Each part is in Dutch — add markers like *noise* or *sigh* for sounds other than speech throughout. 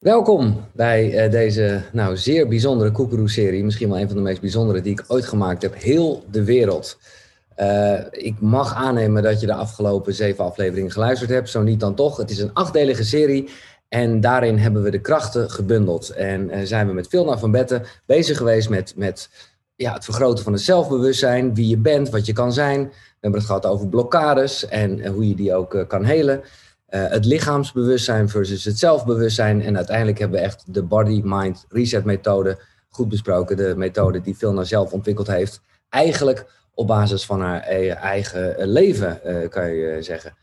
Welkom bij uh, deze nou, zeer bijzondere Koekeroe-serie. Misschien wel een van de meest bijzondere die ik ooit gemaakt heb. Heel de wereld. Uh, ik mag aannemen dat je de afgelopen zeven afleveringen geluisterd hebt. Zo niet dan toch. Het is een achtdelige serie. En daarin hebben we de krachten gebundeld. En uh, zijn we met Vilna van Betten bezig geweest met, met ja, het vergroten van het zelfbewustzijn. Wie je bent, wat je kan zijn. We hebben het gehad over blokkades en hoe je die ook kan helen. Uh, het lichaamsbewustzijn versus het zelfbewustzijn. En uiteindelijk hebben we echt de body-mind reset methode goed besproken. De methode die Vilna zelf ontwikkeld heeft. Eigenlijk op basis van haar e-, eigen leven, uh, kan je zeggen.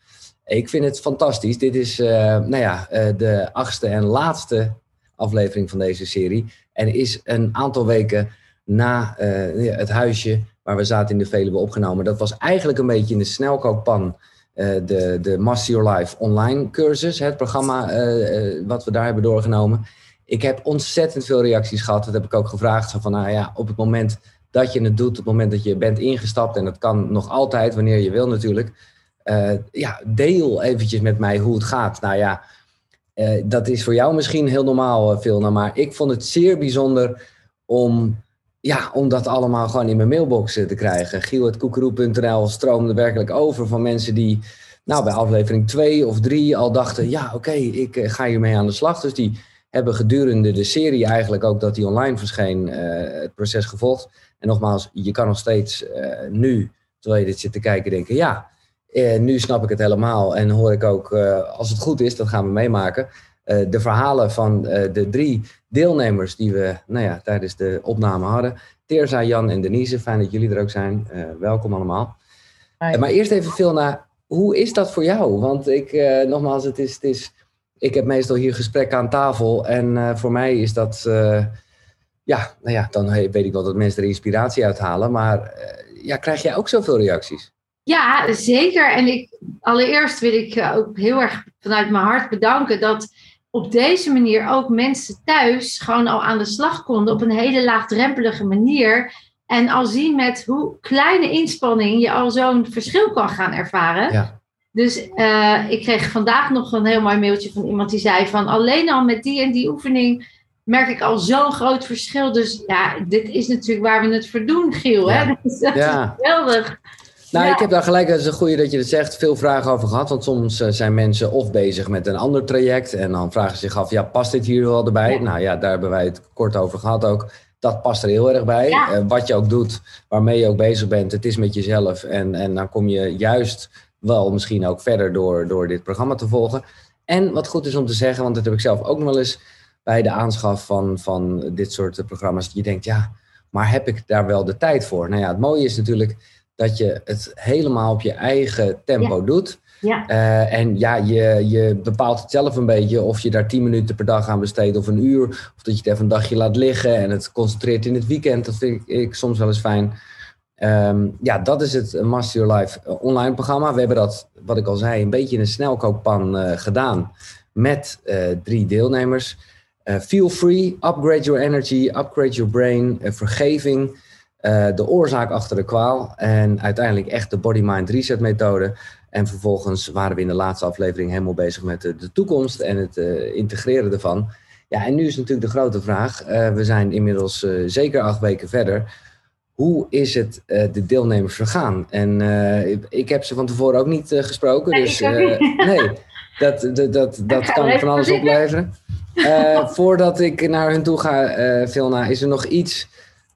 Ik vind het fantastisch. Dit is nou ja, de achtste en laatste aflevering van deze serie. En is een aantal weken na het huisje waar we zaten in de Veluwe opgenomen. Dat was eigenlijk een beetje in de snelkookpan de, de Master Your Life online cursus, het programma uh, wat we daar hebben doorgenomen. Ik heb ontzettend veel reacties gehad. Dat heb ik ook gevraagd. Van, nou ja, op het moment dat je het doet, op het moment dat je bent ingestapt, en dat kan nog altijd, wanneer je wil natuurlijk. ja, deel eventjes met mij hoe het gaat. Nou ja, dat is voor jou misschien heel normaal, Vilna, maar ik vond het zeer bijzonder om ja, om dat allemaal gewoon in mijn mailbox te krijgen. Giel.koekeroe.nl stroomde werkelijk over van mensen die nou, bij aflevering 2 of 3 al dachten... ja, oké, ik eh, ga hiermee aan de slag. Dus die hebben gedurende de serie eigenlijk ook dat die online verscheen... Uh, het proces gevolgd. En nogmaals, je kan nog steeds nu, terwijl je dit zit te kijken, denken... ja, nu snap ik het helemaal en hoor ik ook, als het goed is, dat gaan we meemaken... de verhalen van de drie deelnemers die we nou ja, tijdens de opname hadden. Teerza, Jan en Denise, fijn dat jullie er ook zijn. Uh, welkom allemaal. Uh, maar eerst even veel naar, hoe is dat voor jou? Want ik, uh, nogmaals, het is, het is, ik heb meestal hier gesprekken aan tafel. En voor mij is dat, ja, nou ja, dan weet ik wel dat mensen er inspiratie uit halen. Maar ja, krijg jij ook zoveel reacties? Ja, zeker. En ik, allereerst wil ik ook heel erg vanuit mijn hart bedanken dat op deze manier ook mensen thuis gewoon al aan de slag konden op een hele laagdrempelige manier. En al zien met hoe kleine inspanning je al zo'n verschil kan gaan ervaren. Ja. Dus uh, ik kreeg vandaag nog een heel mooi mailtje van iemand die zei van alleen al met die en die oefening merk ik al zo'n groot verschil. Dus ja, dit is natuurlijk waar we het voor doen, Giel. Hè? Dus *laughs* dat ja. is geweldig. Nou, ik heb daar gelijk, dat is een goede dat je het zegt, veel vragen over gehad. Want soms eh, zijn mensen of bezig met een ander traject en dan vragen ze zich af, ja, past dit hier wel erbij? Nou ja, daar hebben wij het kort over gehad ook. Dat past er heel erg bij. Uh, wat je ook doet, waarmee je ook bezig bent, het is met jezelf. En, en dan kom je juist wel misschien ook verder door, door dit programma te volgen. En wat goed is om te zeggen, want dat heb ik zelf ook nog wel eens bij de aanschaf van, van dit soort programma's. Je denkt, ja, maar heb ik daar wel de tijd voor? Nou ja, het mooie is natuurlijk dat je het helemaal op je eigen tempo doet. Ja. Uh, en ja, je, je bepaalt het zelf een beetje of je daar tien minuten per dag aan besteedt of een uur. Of dat je het even een dagje laat liggen en het concentreert in het weekend. Dat vind ik, ik soms wel eens fijn. Um, ja, dat is het Master Your Life eh, online programma. We hebben dat, wat ik al zei, een beetje in een snelkookpan uh, gedaan met uh, drie deelnemers. feel free, upgrade your energy, upgrade your brain, vergeving. Uh, de oorzaak achter de kwaal en uiteindelijk echt de body-mind reset methode. En vervolgens waren we in de laatste aflevering helemaal bezig met de, de toekomst en het uh, integreren ervan. Ja, en nu is natuurlijk de grote vraag. Uh, we zijn inmiddels zeker acht weken verder. Hoe is het de deelnemers vergaan? En ik heb ze van tevoren ook niet gesproken. Nee, dus nee, dat, dat, dat, dat kan van alles opleveren. voordat ik naar hun toe ga, Vilna, is er nog iets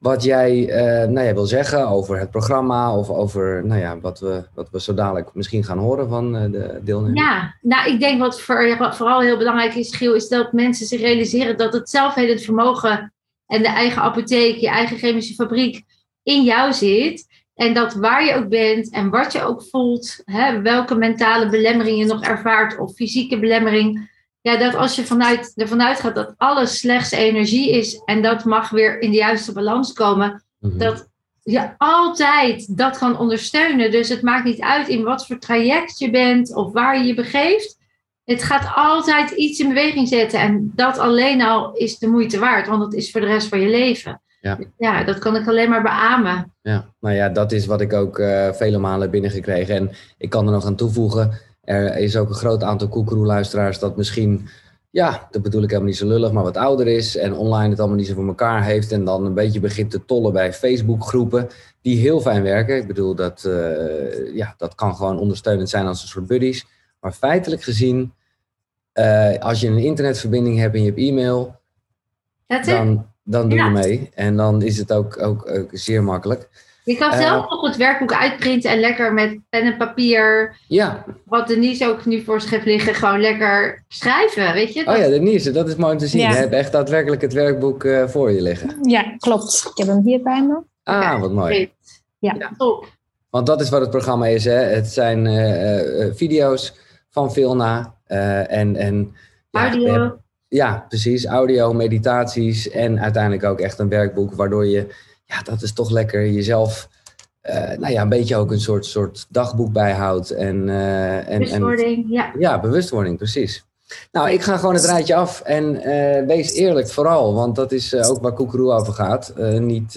wat jij uh, nou ja, wil zeggen over het programma of over nou ja, wat, we, wat we zo dadelijk misschien gaan horen van uh, de deelnemers? Ja, nou ik denk wat, wat vooral heel belangrijk is, Giel, is dat mensen zich realiseren dat het zelfhelend vermogen en de eigen apotheek, je eigen chemische fabriek in jou zit. En dat waar je ook bent en wat je ook voelt, hè, welke mentale belemmering je nog ervaart of fysieke belemmering, ja, dat als je vanuit, ervan uitgaat dat alles slechts energie is en dat mag weer in de juiste balans komen, mhm. dat je altijd dat kan ondersteunen. Dus het maakt niet uit in wat voor traject je bent of waar je je begeeft. Het gaat altijd iets in beweging zetten en dat alleen al is de moeite waard, want dat is voor de rest van je leven. Ja. ja, dat kan ik alleen maar beamen. Ja, nou ja, dat is wat ik ook uh, vele malen binnengekregen. En ik kan er nog aan toevoegen er is ook een groot aantal koekeroe-luisteraars dat misschien ja, dat bedoel ik helemaal niet zo lullig, maar wat ouder is en online het allemaal niet zo voor elkaar heeft en dan een beetje begint te tollen bij Facebook-groepen die heel fijn werken. Ik bedoel, dat, uh, ja, dat kan gewoon ondersteunend zijn als een soort buddies. Maar feitelijk gezien, uh, als je een internetverbinding hebt en je hebt e-mail, dan, dan doe je mee. En dan is het ook, ook, ook zeer makkelijk. Je kan zelf uh, nog het werkboek uitprinten en lekker met pen en papier. Ja. Wat Denise ook nu voor zich heeft liggen, gewoon lekker schrijven, weet je? Dat... Oh ja, Denise, dat is mooi om te zien. Ja. Je hebt echt daadwerkelijk het werkboek uh, voor je liggen. Ja, klopt. Ik heb hem hier bij me. Ah, wat mooi. Ja. ja. Top. Want dat is wat het programma is, hè? Het zijn uh, video's van Vilna en... en Audio. Ja, ja, precies. Audio, meditaties en uiteindelijk ook echt een werkboek waardoor je ja, dat is toch lekker jezelf, uh, nou ja, een beetje ook een soort, soort dagboek bijhoudt. En, uh, en, bewustwording, ja. Ja, bewustwording, precies. Nou, ik ga gewoon het rijtje af en uh, wees eerlijk vooral, want dat is ook waar Koekeroe over gaat. niet,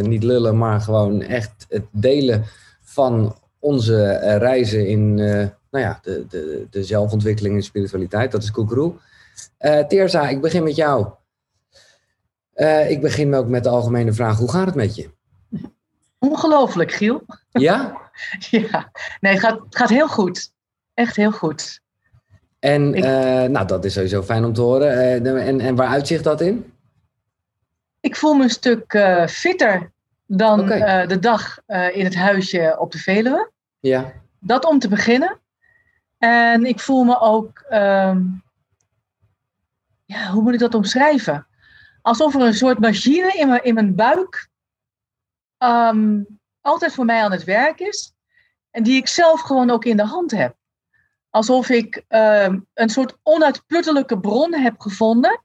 niet lullen, maar gewoon echt het delen van onze reizen in nou ja, de, de, de zelfontwikkeling en spiritualiteit. Dat is Koekeroe. Teerza, ik begin met jou. Uh, ik begin ook met de algemene vraag: hoe gaat het met je? Ongelooflijk, Giel. Ja? *laughs* ja, nee, het gaat, het gaat heel goed. Echt heel goed. En ik, uh, nou, dat is sowieso fijn om te horen. Uh, en, en waar uitzicht dat in? Ik voel me een stuk fitter dan okay. de dag in het huisje op de Veluwe. Ja. Dat om te beginnen. En ik voel me ook, um, ja, hoe moet ik dat omschrijven? Alsof er een soort machine in mijn, in mijn buik um, altijd voor mij aan het werk is. En die ik zelf gewoon ook in de hand heb. Alsof ik um, een soort onuitputtelijke bron heb gevonden.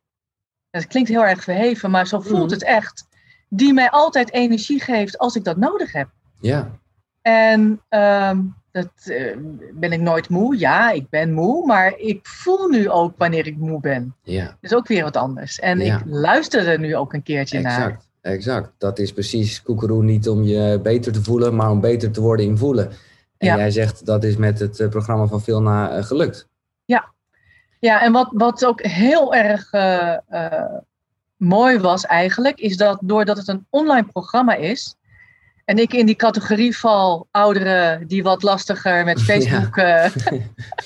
Dat klinkt heel erg verheven, maar zo voelt mm. het echt. Die mij altijd energie geeft als ik dat nodig heb. Ja. En um, dat uh, ben ik nooit moe. Ja, ik ben moe, maar ik voel nu ook wanneer ik moe ben. Ja. Dat is ook weer wat anders. En ja. ik luister er nu ook een keertje exact, naar. Exact. Dat is precies koekeroe niet om je beter te voelen, maar om beter te worden in voelen. En ja. jij zegt dat is met het uh, programma van Vilna uh, gelukt. Ja. Ja, en wat, wat ook heel erg uh, mooi was eigenlijk, is dat doordat het een online programma is, en ik in die categorie val, ouderen die wat lastiger met *laughs* Facebook ja. uh,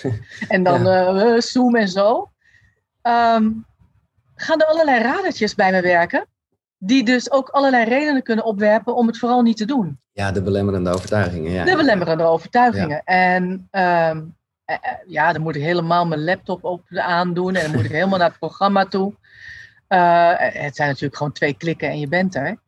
*laughs* en dan ja. uh, Zoom en zo. Um, gaan er allerlei radertjes bij me werken, die dus ook allerlei redenen kunnen opwerpen om het vooral niet te doen. Ja, de belemmerende overtuigingen. Ja. De belemmerende overtuigingen. En um, ja, dan moet ik helemaal mijn laptop op aandoen en dan moet ik *laughs* helemaal naar het programma toe. Uh, het zijn natuurlijk gewoon twee klikken en je bent er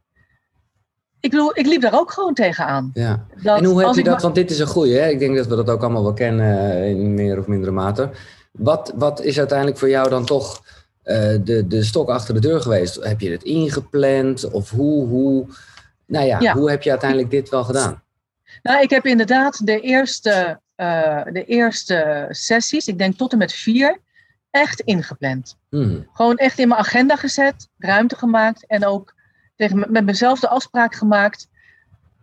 ik ik liep daar ook gewoon tegenaan. Ja. Dat en hoe heb je dat, want dit is een goeie, hè? ik denk dat we dat ook allemaal wel kennen eh, in meer of mindere mate. Wat, wat is uiteindelijk voor jou dan toch uh, de, de stok achter de deur geweest? Heb je het ingepland of hoe, hoe, nou ja, ja. hoe heb je uiteindelijk dit wel gedaan? Nou, ik heb inderdaad de eerste, uh, de eerste sessies, ik denk tot en met vier, echt ingepland. Hmm. Gewoon echt in mijn agenda gezet, ruimte gemaakt en ook tegen, met mezelf de afspraak gemaakt.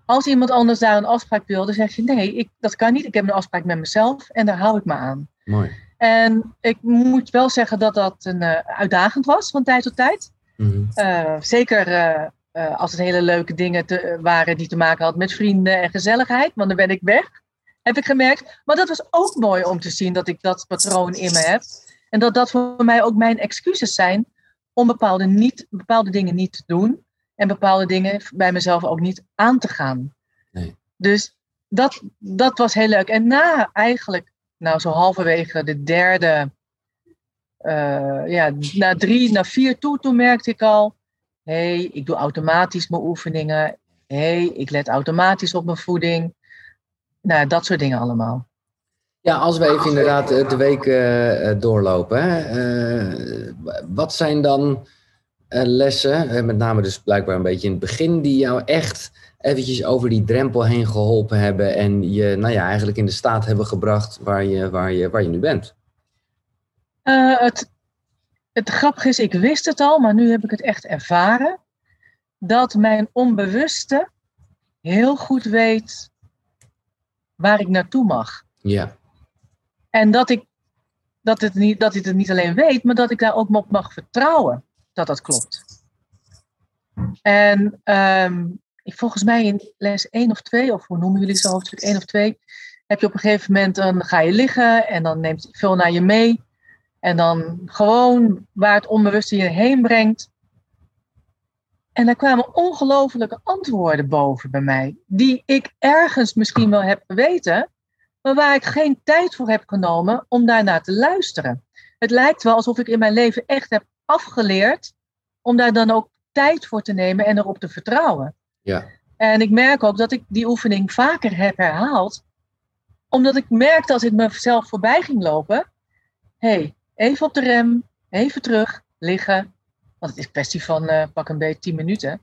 Als iemand anders daar een afspraak wil, dan zeg je nee, ik, dat kan niet. Ik heb een afspraak met mezelf en daar hou ik me aan. Mooi. En ik moet wel zeggen dat dat een, uh, uitdagend was van tijd tot tijd. Mm-hmm. Uh, zeker uh, als het hele leuke dingen te, waren die te maken hadden met vrienden en gezelligheid. Want dan ben ik weg, heb ik gemerkt. Maar dat was ook mooi om te zien dat ik dat patroon in me heb. En dat dat voor mij ook mijn excuses zijn om bepaalde, niet, bepaalde dingen niet te doen en bepaalde dingen bij mezelf ook niet aan te gaan. Nee. Dus dat, dat was heel leuk. En na eigenlijk, nou zo halverwege de derde, uh, ja, na drie, na vier toe, toen merkte ik al, hé, hey, ik doe automatisch mijn oefeningen. Hé, hey, ik let automatisch op mijn voeding. Nou, dat soort dingen allemaal. Ja, als we even inderdaad de week uh, doorlopen. Hè? Uh, wat zijn dan lessen, met name dus blijkbaar een beetje in het begin, die jou echt eventjes over die drempel heen geholpen hebben en je nou ja, eigenlijk in de staat hebben gebracht waar je, waar je, waar je nu bent? Uh, het, het grappige is, ik wist het al, maar nu heb ik het echt ervaren, dat mijn onbewuste heel goed weet waar ik naartoe mag. Ja. En dat ik dat, het niet, dat hij het niet alleen weet, maar dat ik daar ook op mag vertrouwen dat dat klopt. En ehm, volgens mij in les 1 of 2, of hoe noemen jullie zo, hoofdstuk 1 of 2, heb je op een gegeven moment, dan ga je liggen en dan neemt veel naar je mee. En dan gewoon waar het onbewuste je heen brengt. En daar kwamen ongelofelijke antwoorden boven bij mij, die ik ergens misschien wel heb geweten, maar waar ik geen tijd voor heb genomen om daarnaar te luisteren. Het lijkt wel alsof ik in mijn leven echt heb afgeleerd om daar dan ook tijd voor te nemen en erop te vertrouwen. Ja. En ik merk ook dat ik die oefening vaker heb herhaald, omdat ik merkte als ik mezelf voorbij ging lopen, hey, even op de rem, even terug, liggen, want het is kwestie van uh, pak een beetje 10 minuten.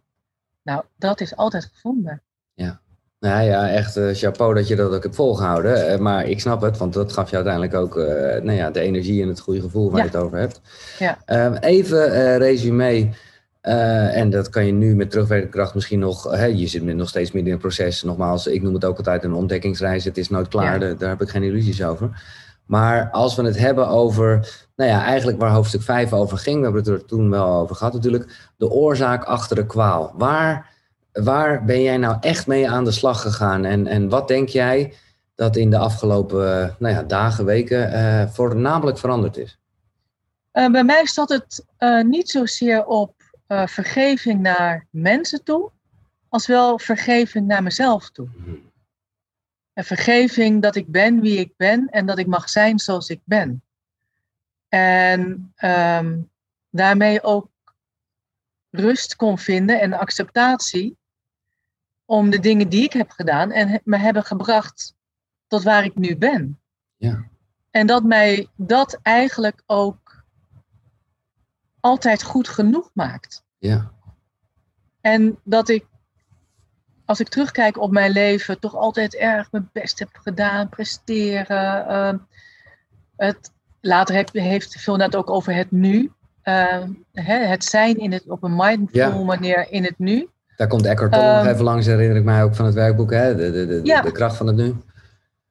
Nou, dat is altijd gevonden. Ja. Nou ja, echt uh, chapeau dat je dat ook hebt volgehouden. Uh, maar ik snap het, want dat gaf je uiteindelijk ook nou ja, de energie en het goede gevoel waar ja. je het over hebt. Ja. Ehm, even resume. en dat kan je nu met terugwerkende kracht misschien nog. Hè, je zit nog steeds midden in het proces. Nogmaals, ik noem het ook altijd een ontdekkingsreis. Het is nooit klaar, ja. daar heb ik geen illusies over. Maar als we het hebben over, nou ja, eigenlijk waar hoofdstuk 5 over ging, we hebben het er toen wel over gehad natuurlijk, de oorzaak achter de kwaal. Waar, waar ben jij nou echt mee aan de slag gegaan en, en wat denk jij dat in de afgelopen nou ja, dagen, weken uh, voornamelijk veranderd is? Uh, bij mij staat het uh, niet zozeer op vergeving naar mensen toe, als wel vergeving naar mezelf toe. Mm-hmm. En vergeving dat ik ben wie ik ben en dat ik mag zijn zoals ik ben. En um, daarmee ook rust kon vinden en acceptatie om de dingen die ik heb gedaan en me hebben gebracht tot waar ik nu ben. Ja. En dat mij dat eigenlijk ook altijd goed genoeg maakt. Ja. En dat ik als ik terugkijk op mijn leven, toch altijd erg mijn best heb gedaan, presteren. Uh, het, later heb, heeft veel net ook over het nu. Uh, hè, het zijn in het, op een mindful ja. manier in het nu. Daar komt Eckhart Tolle nog even langs, herinner ik mij ook van het werkboek, hè? De, de, de, ja. de kracht van het nu.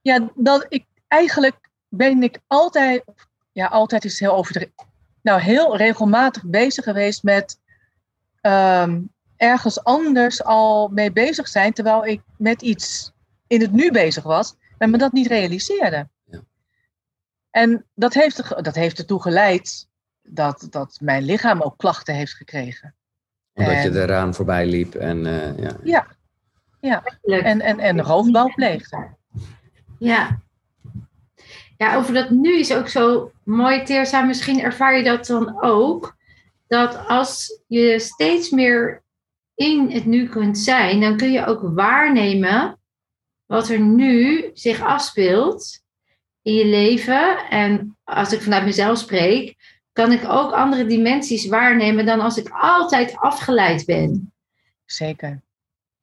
Ja, dat ik eigenlijk ben ik altijd, ja, altijd is heel overdreven. Nou, heel regelmatig bezig geweest met um, ergens anders al mee bezig zijn, terwijl ik met iets in het nu bezig was, en me dat niet realiseerde. Ja. En dat heeft, dat heeft ertoe geleid dat, dat mijn lichaam ook klachten heeft gekregen. Omdat en, je eraan voorbij liep en uh, ja. Ja, ja. En, en, en roofbouw pleegde. Ja. Ja, over dat nu is ook zo mooi, Teersa. Misschien ervaar je dat dan ook. Dat als je steeds meer in het nu kunt zijn, dan kun je ook waarnemen wat er nu zich afspeelt in je leven. En als ik vanuit mezelf spreek, kan ik ook andere dimensies waarnemen dan als ik altijd afgeleid ben. Zeker.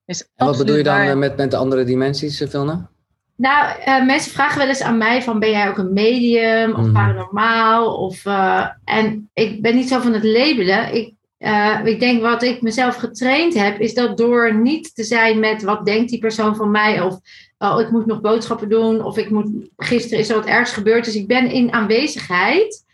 Is en wat bedoel je dan waar... met, met de andere dimensies, Vilna? Nou, uh, mensen vragen wel eens aan mij van ben jij ook een medium of mm. paranormaal? Of, uh, en ik ben niet zo van het labelen. Ik uh, ik denk wat ik mezelf getraind heb, is dat door niet te zijn met wat denkt die persoon van mij, of oh, ik moet nog boodschappen doen, of ik moet, gisteren is er wat ergs gebeurd. Dus ik ben in aanwezigheid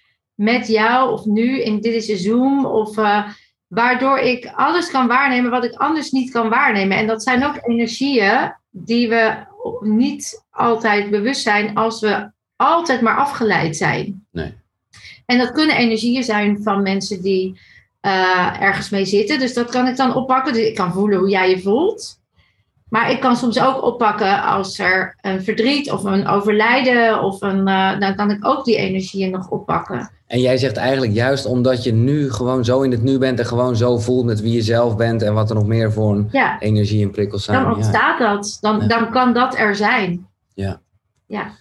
met jou, of nu, in dit is een Zoom, of uh, waardoor ik alles kan waarnemen wat ik anders niet kan waarnemen. En dat zijn ook energieën die we niet altijd bewust zijn als we altijd maar afgeleid zijn. Nee. En dat kunnen energieën zijn van mensen die uh, ergens mee zitten. Dus dat kan ik dan oppakken. Dus ik kan voelen hoe jij je voelt. Maar ik kan soms ook oppakken als er een verdriet of een overlijden of een. Uh, dan kan ik ook die energieën nog oppakken. En jij zegt eigenlijk juist omdat je nu gewoon zo in het nu bent en gewoon zo voelt met wie je zelf bent en wat er nog meer voor een ja. energie en prikkels zijn. Dan ontstaat ja. dat. Dan, ja. dan kan dat er zijn. Ja. Ja.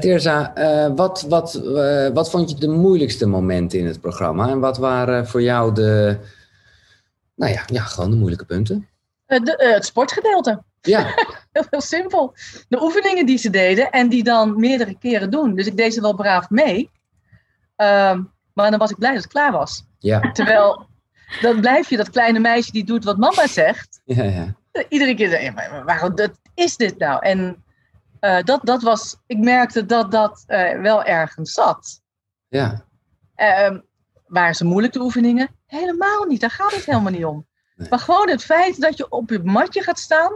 Teersa, uh, wat, wat, uh, wat vond je de moeilijkste momenten in het programma? En wat waren voor jou de, nou ja, ja gewoon de moeilijke punten? Uh, de, het sportgedeelte. Ja. *laughs* heel, heel simpel. De oefeningen die ze deden en die dan meerdere keren doen. Dus ik deed ze wel braaf mee. Ehm, maar dan was ik blij dat het klaar was. Ja. Terwijl, dan blijf je dat kleine meisje die doet wat mama zegt. *laughs* Ja, ja. Iedere keer zeg je, waarom dat is dit nou? En uh, dat, dat was, ik merkte dat dat uh, wel ergens zat. Ja, Ehm, waren ze moeilijk de oefeningen? Helemaal niet, daar gaat het helemaal niet om. Nee. Maar gewoon het feit dat je op je matje gaat staan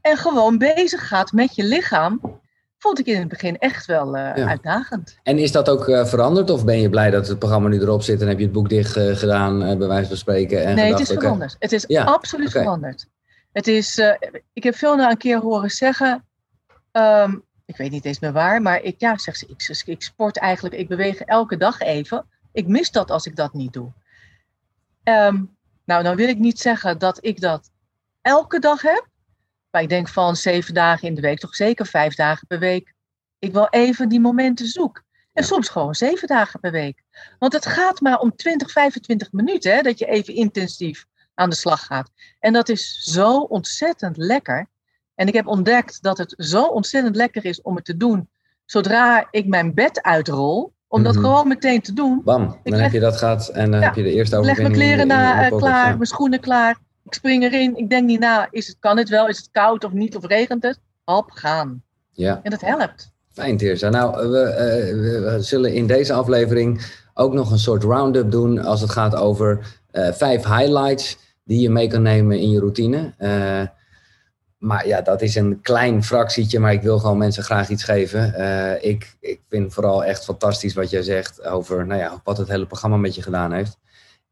en gewoon bezig gaat met je lichaam, vond ik in het begin echt wel eh, Ja. uitdagend. En is dat ook eh, veranderd? Of ben je blij dat het programma nu erop zit en heb je het boek dicht eh, gedaan, bij wijze van spreken? En nee, het is veranderd. Het is Ja, absoluut veranderd. Het is, ik heb veel na een keer horen zeggen, ehm, ik weet niet eens meer waar, maar ik, ja, zegt ze, ik, ik sport eigenlijk, ik beweeg elke dag even. Ik mis dat als ik dat niet doe. Ehm, nou, dan wil ik niet zeggen dat ik dat elke dag heb. Maar ik denk van zeven dagen in de week, toch zeker vijf dagen per week. Ik wel even die momenten zoek. En Ja. soms gewoon zeven dagen per week. Want het gaat maar om 20, 25 minuten hè, dat je even intensief aan de slag gaat. En dat is zo ontzettend lekker. En ik heb ontdekt dat het zo ontzettend lekker is om het te doen zodra ik mijn bed uitrol. Om dat Mhm. gewoon meteen te doen. Bam, dan leg- heb je dat gehad en dan Ja, heb je de eerste Ik leg mijn overwinning in kleren in na, eh, klaar, mijn schoenen klaar. Ik spring erin. Ik denk niet na, is het, kan het wel? Is het koud of niet? Of regent het? Hop, gaan. Ja. En dat helpt. Fijn, Tirza. Nou, we, eh, we- we zullen in deze aflevering ook nog een soort round-up doen als het gaat over eh, vijf highlights die je mee kan nemen in je routine. Eh, maar ja, dat is een klein fractietje, maar ik wil gewoon mensen graag iets geven. Eh, ik, ik vind vooral echt fantastisch wat jij zegt over nou ja, wat het hele programma met je gedaan heeft.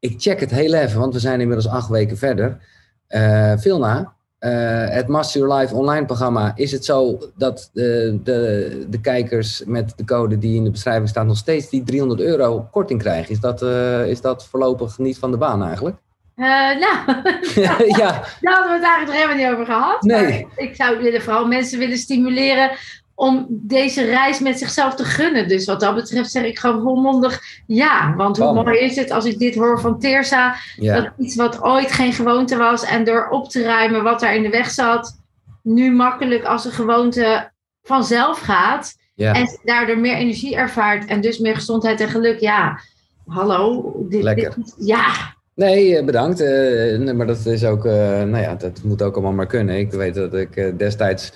Ik check het heel even, want we zijn inmiddels acht weken verder. Eh Vilna, eh, het Master Your Life online programma, is het zo dat de, de, de kijkers met de code die in de beschrijving staat nog steeds die 300 euro korting krijgen? Is dat, eh, is dat voorlopig niet van de baan eigenlijk? Eh, nou, *laughs* ja, *laughs* daar hadden we het eigenlijk nog helemaal niet over gehad. Nee. Maar ik zou willen, vooral mensen willen stimuleren om deze reis met zichzelf te gunnen. Dus wat dat betreft zeg ik gewoon volmondig ja. Want hoe mooi is het als ik dit hoor van Teersa. ja, Dat iets wat ooit geen gewoonte was en door op te ruimen wat daar in de weg zat, nu makkelijk als een gewoonte vanzelf gaat. ja. En daardoor meer energie ervaart en dus meer gezondheid en geluk. Ja, hallo. Dit, Lekker. dit- ja, Nee, eh, bedankt. Eh, nee, maar dat is ook, eh, nou ja, dat moet ook allemaal maar kunnen. Ik weet dat ik destijds,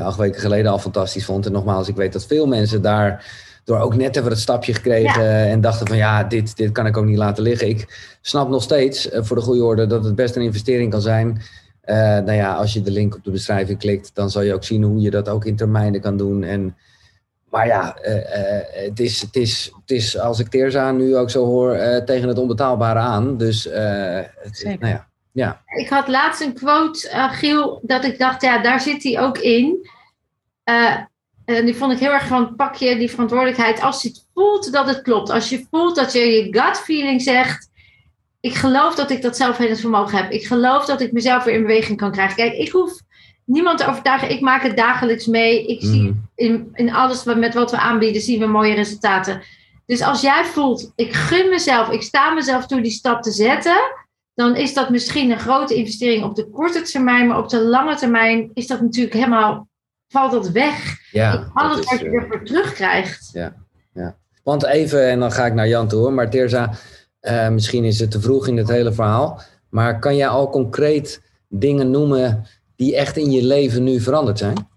acht weken geleden, al fantastisch vond. En nogmaals, ik weet dat veel mensen daar door ook net even het stapje gekregen en dachten van ja, dit, dit kan ik ook niet laten liggen. Ik snap nog steeds, voor de goede orde, dat het best een investering kan zijn. Nou ja, als je de link op de beschrijving klikt, dan zal je ook zien hoe je dat ook in termijnen kan doen. En, maar ja, eh, eh, het, is, het, is, het is, als ik Teerza nu ook zo hoor, eh, tegen het onbetaalbare aan. Dus, eh, het, Zeker. nou ja, ja. ik had laatst een quote, Giel, dat ik dacht, ja, daar zit hij ook in. Eh, en die vond ik heel erg van, pak je die verantwoordelijkheid als je het voelt dat het klopt. Als je voelt dat je je gut feeling zegt, ik geloof dat ik dat zelfhelend vermogen heb. Ik geloof dat ik mezelf weer in beweging kan krijgen. Kijk, ik hoef niemand te overtuigen. Ik maak het dagelijks mee. Ik zie Mhm. in, in alles wat, met wat we aanbieden, zien we mooie resultaten. Dus als jij voelt, ik gun mezelf, ik sta mezelf toe die stap te zetten, dan is dat misschien een grote investering op de korte termijn, maar op de lange termijn is dat natuurlijk helemaal, valt dat weg. ja in alles dat is, wat je eh, ervoor terugkrijgt. Want even, en dan ga ik naar Jan toe hoor. Maar Teerza, eh, misschien is het te vroeg in het hele verhaal. Maar kan jij al concreet dingen noemen die echt in je leven nu veranderd zijn?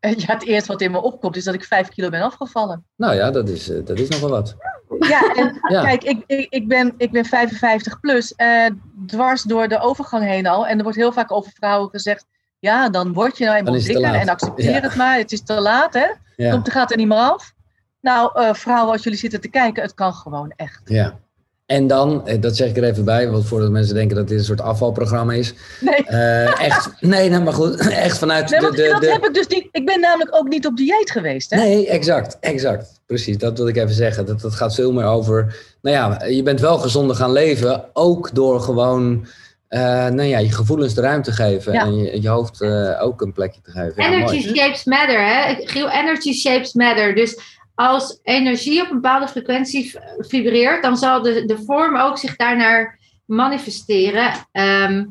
Eh, Ja, het eerste wat in me opkomt is dat ik vijf kilo ben afgevallen. Nou ja, dat is, eh, dat is nog wel wat. Ja, en *laughs* Ja. kijk, ik, ik, ik, ben, ik ben 55 plus, eh, dwars door de overgang heen al. En er wordt heel vaak over vrouwen gezegd, ja, dan word je nou eenmaal dikker en accepteer Ja. het maar. Het is te laat, hè? Ja, Komt, gaat er niet meer af. Nou, eh, vrouwen, als jullie zitten te kijken, het kan gewoon echt. ja. En dan, eh, dat zeg ik er even bij, want voordat mensen denken dat dit een soort afvalprogramma is. Nee, Eh, echt, nee, nou, maar goed, *laughs* echt vanuit nee de... want de, dat de, heb ik dus niet. Ik ben namelijk ook niet op dieet geweest, hè? Nee, exact, exact. Precies, dat wil ik even zeggen. Dat, dat gaat veel meer over. Nou ja, je bent wel gezonder gaan leven, ook door gewoon. eh, nou ja, je gevoelens de ruimte geven Ja. en je, je hoofd eh, ook een plekje te geven. Energy shapes matter, hè? Giel, energy shapes matter. Dus als energie op een bepaalde frequentie vibreert, dan zal de, de vorm ook zich daarnaar manifesteren. Ehm,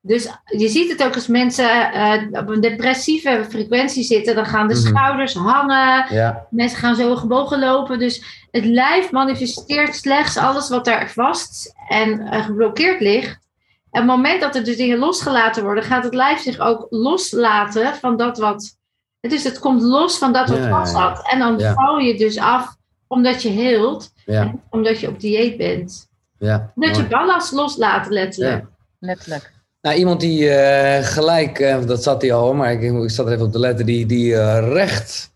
dus je ziet het ook als mensen eh, op een depressieve frequentie zitten, dan gaan de Mhm. schouders hangen, Ja, mensen gaan zo gebogen lopen. Dus het lijf manifesteert slechts alles wat daar vast en eh, geblokkeerd ligt. En op het moment dat er dus dingen losgelaten worden, gaat het lijf zich ook loslaten van dat wat. Dus het komt los van dat wat Ja, vast zat. En dan Ja. val je dus af omdat je heelt, Ja, omdat je op dieet bent. ja. Dat je ballast loslaat, letterlijk. Ja. Letterlijk. Nou, iemand die eh, gelijk, eh, dat zat hij al, maar ik, ik zat er even op te letten, die, die eh, recht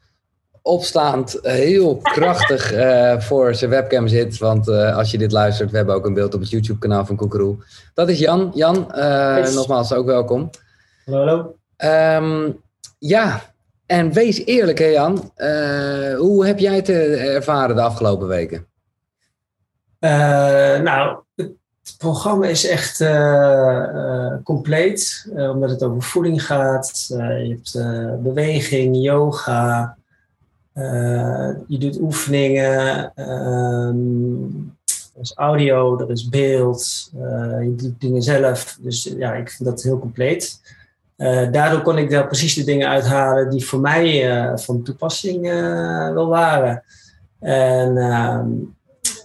opstaand heel krachtig *laughs* eh, voor zijn webcam zit. Want eh, als je dit luistert, we hebben ook een beeld op het YouTube-kanaal van Koekeroe. Dat is Jan. Jan, eh, Yes. nogmaals ook welkom. Hallo, hallo. Ehm, ja, en wees eerlijk hè Jan. Eh, hoe heb jij het eh, ervaren de afgelopen weken? Eh, nou, het programma is echt compleet, omdat het over voeding gaat. Je hebt beweging, yoga, je doet oefeningen, ehm, er is audio, er is beeld, je doet dingen zelf. Dus ja, ik vind dat heel compleet. Eh, daardoor kon ik daar precies de dingen uithalen die voor mij eh, van toepassing eh, wel waren. En ehm,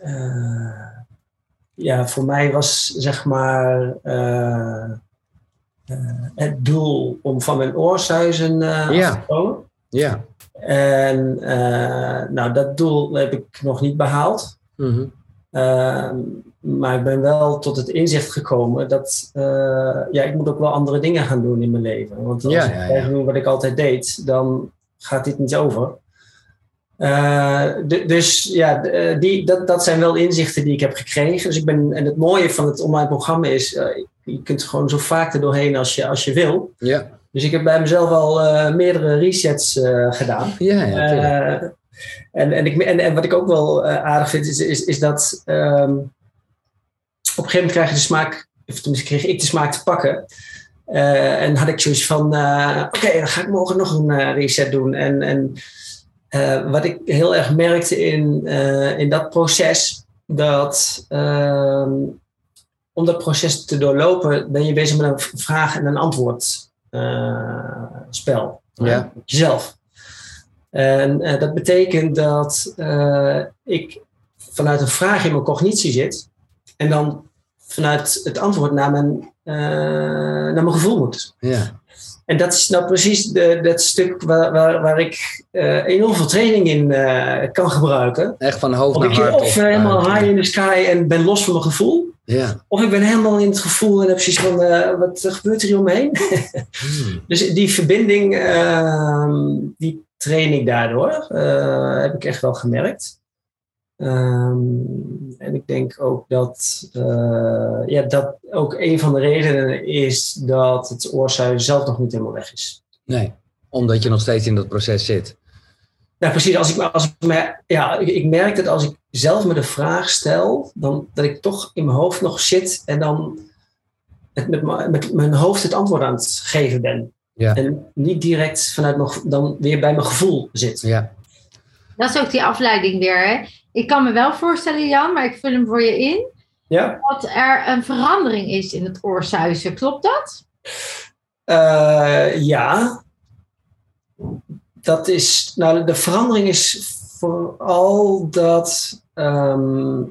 eh, ja, voor mij was zeg maar het doel om van mijn oorsuizen eh Ja. af te komen. Ja. En nou, dat doel heb ik nog niet behaald. Ehm, maar ik ben wel tot het inzicht gekomen dat eh, ja, ik moet ook wel andere dingen gaan doen in mijn leven. Want als Ja, ik blijf ja. doen wat ik altijd deed, dan gaat dit niet over. Eh, dus ja, eh, die, dat, dat zijn wel inzichten die ik heb gekregen. Dus ik ben, en het mooie van het online programma is, je kunt gewoon zo vaak er doorheen als je, als je wil. Ja. Dus ik heb bij mezelf al meerdere resets gedaan. Ja, ja, en, en, ik, en, en wat ik ook wel aardig vind, is, is, is dat ehm, op een gegeven moment krijg je de smaak, of tenminste kreeg ik de smaak te pakken. Eh, en had ik zoiets van, eh, oké, dan ga ik morgen nog een eh, reset doen. En, en wat ik heel erg merkte in, in dat proces, dat ehm, om dat proces te doorlopen, ben je bezig met een vraag- en een antwoord eh, spel. Ja. Jezelf. En dat betekent dat ik vanuit een vraag in mijn cognitie zit en dan vanuit het antwoord naar mijn, eh, naar mijn gevoel moet. ja. En dat is nou precies de, dat stuk waar, waar, waar ik eh, enorm veel training in eh, kan gebruiken. Echt van hoofd Of naar ik hart. of op, helemaal high in the sky en ben los van mijn gevoel. Ja. Of ik ben helemaal in het gevoel en heb precies van, wat gebeurt er hier omheen? Hmm. *laughs* Dus die verbinding, ehm, die train ik daardoor. heb ik echt wel gemerkt. Ehm, en ik denk ook dat, eh, ja, dat ook een van de redenen is dat het oorzuigen zelf nog niet helemaal weg is. Nee, omdat je nog steeds in dat proces zit. Nou, precies. Als ik, als ik, me, ja, ik, ik merk dat als ik zelf me de vraag stel, dan, dat ik toch in mijn hoofd nog zit en dan het met, mijn- met mijn hoofd het antwoord aan het geven ben. Ja. En niet direct vanuit mijn, dan weer bij mijn gevoel zit. Ja. Dat is ook die afleiding weer. Hè? Ik kan me wel voorstellen, Jan, maar ik vul hem voor je in. Ja? Dat er een verandering is in het oorsuizen. Klopt dat? Eh, ja. Dat is, nou, de verandering is vooral dat ehm,